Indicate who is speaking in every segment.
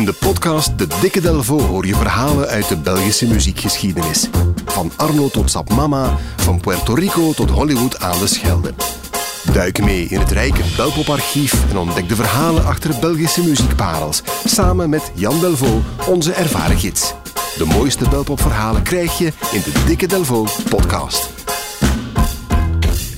Speaker 1: In de podcast De Dikke Delvo hoor je verhalen uit de Belgische muziekgeschiedenis. Van Arno tot Sap Mama, van Puerto Rico tot Hollywood aan de Schelde. Duik mee in het rijke Belpoparchief en ontdek de verhalen achter Belgische muziekparels. Samen met Jan Delvo, onze ervaren gids. De mooiste Belpopverhalen krijg je in de Dikke Delvo podcast.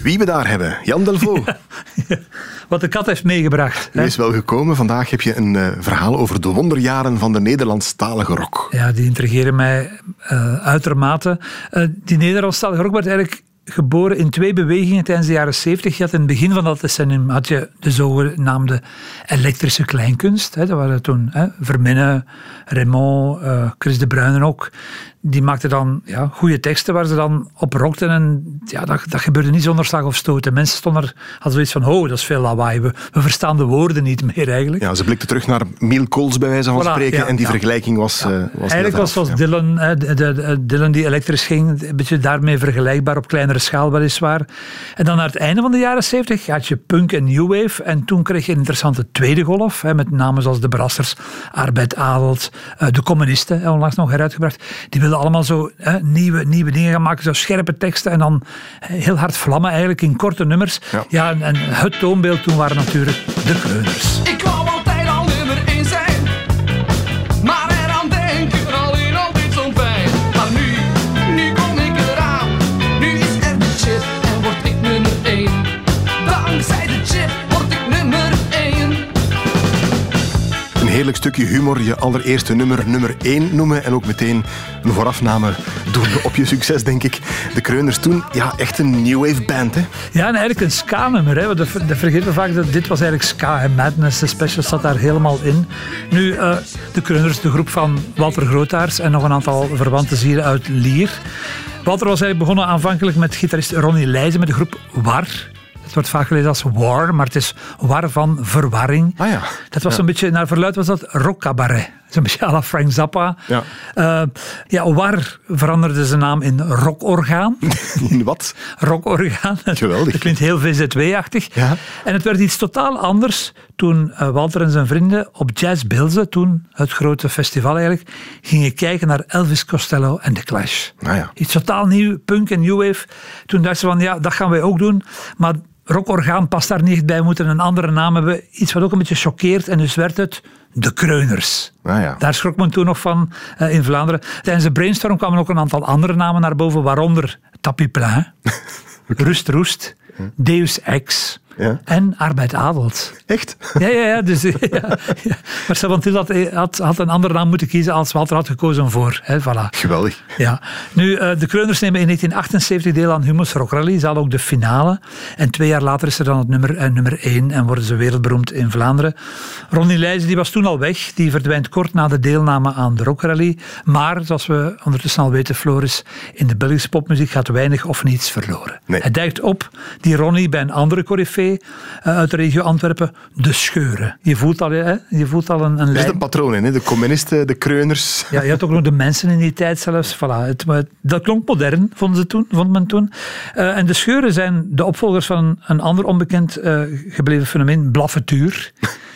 Speaker 1: Wie we daar hebben, Jan Delvo.
Speaker 2: Wat de kat heeft meegebracht.
Speaker 1: U is wel gekomen. Vandaag heb je een uh, verhaal over de wonderjaren van de Nederlandstalige rock.
Speaker 2: Ja, die intrigeren mij uh, uitermate. Uh, die Nederlandstalige rock werd eigenlijk geboren in twee bewegingen tijdens de jaren 70. Je had in het begin van dat decennium had je de zogenaamde elektrische kleinkunst. Hè. Dat waren toen hè, Verminnen, Raymond, uh, Chris de Bruyne ook die maakte dan ja, goede teksten waar ze dan op rockten. En ja, dat, dat gebeurde niet zonder slag of stoten. Mensen stonden er, hadden zoiets van, oh, dat is veel lawaai. We, we verstaan de woorden niet meer eigenlijk.
Speaker 1: Ja, ze blikten terug naar Miel Kools bij wijze van spreken. en die vergelijking was, uh, was
Speaker 2: Eigenlijk was zoals Dylan, de, de, Dylan die elektrisch ging, een beetje daarmee vergelijkbaar, op kleinere schaal weliswaar. En dan naar het einde van de jaren zeventig had je punk en new wave. En toen kreeg je een interessante tweede golf, hè, met namen zoals de Brassers, Arbeid Adelt, uh, de communisten, onlangs nog heruitgebracht. Die wilden allemaal zo hè, nieuwe, nieuwe dingen gaan maken, zo scherpe teksten en dan heel hard vlammen eigenlijk in korte nummers. Ja, ja en, en, het toonbeeld toen waren natuurlijk de kreuners.
Speaker 1: Stukje humor. Je allereerste nummer nummer 1 noemen en ook meteen een voorafname doen op je succes, denk ik. De Kreuners toen, ja, echt een new wave band, hè?
Speaker 2: Ja, en eigenlijk een ska-nummer, hè. Dat vergeten we vaak, dat dit was eigenlijk ska. En Madness, de special, zat daar helemaal in. Nu, uh, de Kreuners, de groep van Walter Grootaars en nog een aantal verwante zieren uit Lier. Walter was eigenlijk begonnen aanvankelijk met gitarist Ronnie Leijzen met de groep War. Het wordt vaak gelezen als war, maar het is war van verwarring.
Speaker 1: Ah ja.
Speaker 2: Dat was
Speaker 1: ja.
Speaker 2: een beetje, naar verluid was dat rock cabaret. Zo'n beetje à la Frank Zappa.
Speaker 1: Ja.
Speaker 2: Uh, ja, war veranderde zijn naam in rockorgaan.
Speaker 1: In wat?
Speaker 2: Rockorgaan.
Speaker 1: Geweldig.
Speaker 2: Dat klinkt heel VZW-achtig.
Speaker 1: Ja.
Speaker 2: En het werd iets totaal anders toen uh, Walter en zijn vrienden op Jazz Bilze, toen het grote festival eigenlijk, gingen kijken naar Elvis Costello en The Clash.
Speaker 1: Ah ja.
Speaker 2: Iets totaal nieuw, punk en new wave. Toen dachten ze van, ja, dat gaan wij ook doen. Maar rockorgaan past daar niet bij, we moeten een andere naam hebben. Iets wat ook een beetje choqueert. En dus werd het de Kreuners.
Speaker 1: Ah ja.
Speaker 2: Daar schrok men toen nog van uh, in Vlaanderen. Tijdens de brainstorm kwamen ook een aantal andere namen naar boven, waaronder Tapis Plein, Rust Roest, Deus Ex.
Speaker 1: Ja.
Speaker 2: En Arbeid Adelt.
Speaker 1: Echt?
Speaker 2: Ja, ja, ja. Dus, ja, ja. Maar Sabantil had, had, had, een andere naam moeten kiezen als Walter had gekozen voor. Hè, voilà.
Speaker 1: Geweldig.
Speaker 2: Ja. Nu, uh, de Kreuners nemen in 1978 deel aan Humus Rock Rally. Ze hadden ook de finale. En twee jaar later is er dan het nummer, uh, nummer één en worden ze wereldberoemd in Vlaanderen. Ronnie Leijzen die was toen al weg. Die verdwijnt kort na de deelname aan de Rock Rally. Maar, zoals we ondertussen al weten, Floris, in de Belgische popmuziek gaat weinig of niets verloren.
Speaker 1: Nee.
Speaker 2: Hij duikt op, die Ronnie, bij een andere coryfee uh, uit de regio Antwerpen, de scheuren. Je voelt al, hè? Je voelt al een, een
Speaker 1: Er zit een patroon in, hè? de communisten, de kreuners.
Speaker 2: Ja, je had ook nog de mensen in die tijd zelfs. Voilà. Het, dat klonk modern, vonden ze toen, vond men toen. Uh, en de scheuren zijn de opvolgers van een, een ander onbekend uh, gebleven fenomeen, blaffetuur.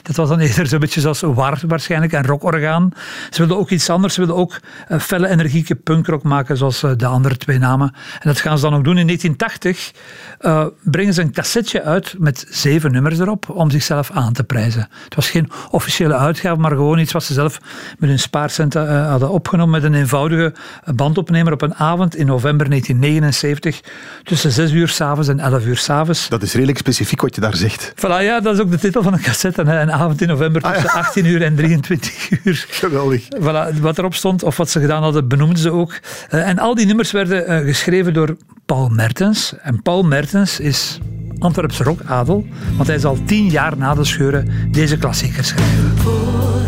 Speaker 2: Dat was dan eerder zo'n beetje zoals war waarschijnlijk en rockorgaan. Ze wilden ook iets anders. Ze wilden ook felle, energieke punkrock maken, zoals uh, de andere twee namen. En dat gaan ze dan ook doen. In 1980 uh, brengen ze een cassetje uit met zeven nummers erop om zichzelf aan te prijzen. Het was geen officiële uitgave, maar gewoon iets wat ze zelf met hun spaarcenten uh, hadden opgenomen met een eenvoudige bandopnemer op een avond in november 1979 tussen 6 uur s'avonds en 11 uur s'avonds.
Speaker 1: Dat is redelijk specifiek wat je daar zegt.
Speaker 2: Voilà, ja, dat is ook de titel van een cassette. Hè. Een avond in november tussen ah, ja. 18 uur en 23 uur.
Speaker 1: Geweldig.
Speaker 2: Voilà, wat erop stond of wat ze gedaan hadden, benoemden ze ook. Uh, en al die nummers werden uh, geschreven door Paul Mertens. En Paul Mertens is Antwerpse rockadel, want hij is al tien jaar na de scheuren deze klassieker schrijven.
Speaker 3: Poor,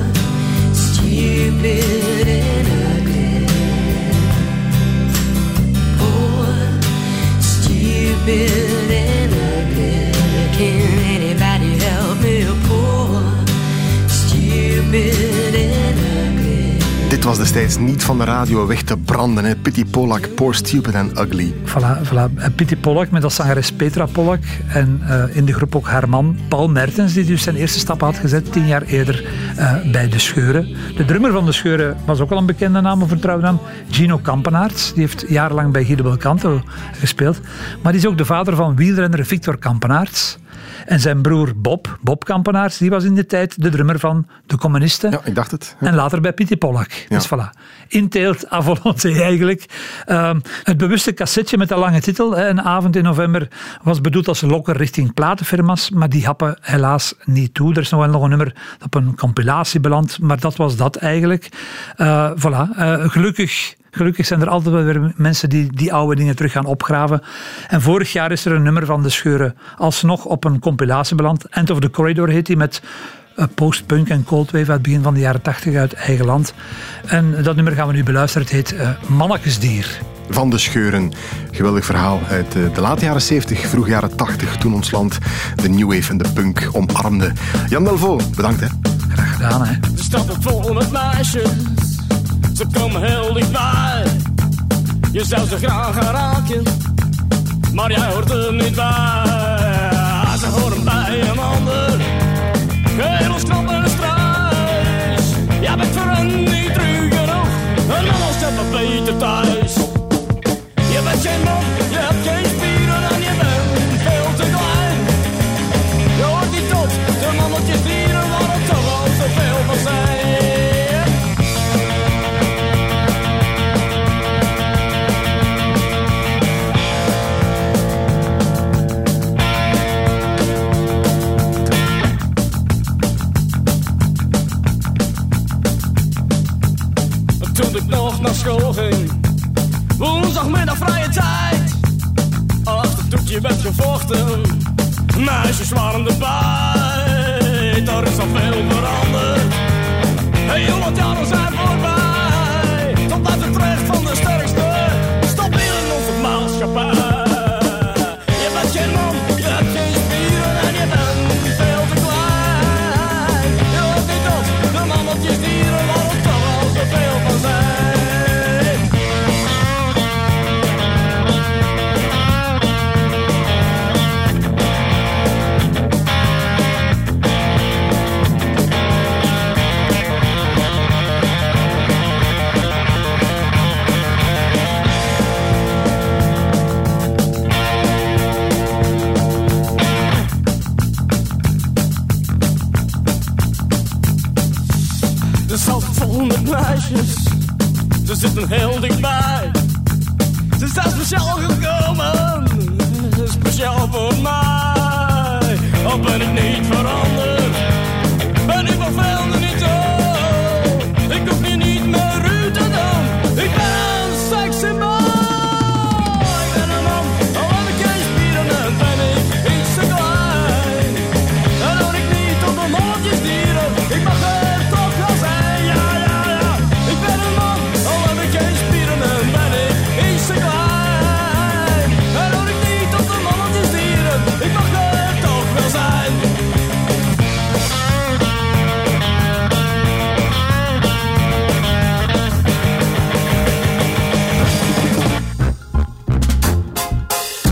Speaker 3: stupid and ugly. Poor, stupid and ugly. Can anybody
Speaker 1: was destijds niet van de radio weg te branden. Hè. Pity Polak, Poor Stupid and Ugly.
Speaker 2: Voilà, voilà. En Pity Pollack met als zangeres Petra Pollack. En eh, in de groep ook haar man Paul Mertens, die dus zijn eerste stap had gezet tien jaar eerder eh, bij De Scheuren. De drummer van De Scheuren was ook al een bekende naam, een vertrouwde naam. Gino Kampenaerts. Die heeft jarenlang bij Guido Belcanto gespeeld. Maar die is ook de vader van wielrenner Victor Kampenaerts. En zijn broer Bob, Bob Kampenaerts, die was in de tijd de drummer van De Communisten.
Speaker 1: Ja, ik dacht het.
Speaker 2: En later bij Pity Pollack. Dus voilà. Inteelt à volonté eigenlijk. Ehm, het bewuste cassetje met de lange titel, een avond in november, was bedoeld als lokker richting platenfirma's, maar die happen helaas niet toe. Er is nog wel nog een nummer dat op een compilatie belandt, maar dat was dat eigenlijk. Eh, voilà. Eh, gelukkig Gelukkig zijn er altijd wel weer mensen die die oude dingen terug gaan opgraven. En vorig jaar is er een nummer van De Scheuren alsnog op een compilatie beland. End of the Corridor heet die met eh, post-punk en coldwave uit het begin van de jaren 80 uit eigen land. En dat nummer gaan we nu beluisteren. Het heet uh, Mannekesdier.
Speaker 1: Van de Scheuren. Geweldig verhaal uit eh, de late jaren 70, vroeg jaren 80, toen ons land de new wave en de punk omarmde. Jan Delvaux, bedankt hè.
Speaker 2: Graag gedaan hè.
Speaker 4: De stad vol met meisjes, ze komen heel dichtbij. Je zou ze graag gaan raken, maar jij hoort er niet bij. Ze horen bij een ander, heel knap en struis. Jij bent voor hen niet terug genoeg, een man als het beter thuis. Meisjes waren erbij. Er is al veel veranderd, heel wat jaren zijn De stad vol met meisjes, ze zitten heel dichtbij. Ze zijn speciaal gekomen, speciaal voor mij. Al ben ik niet veranderd,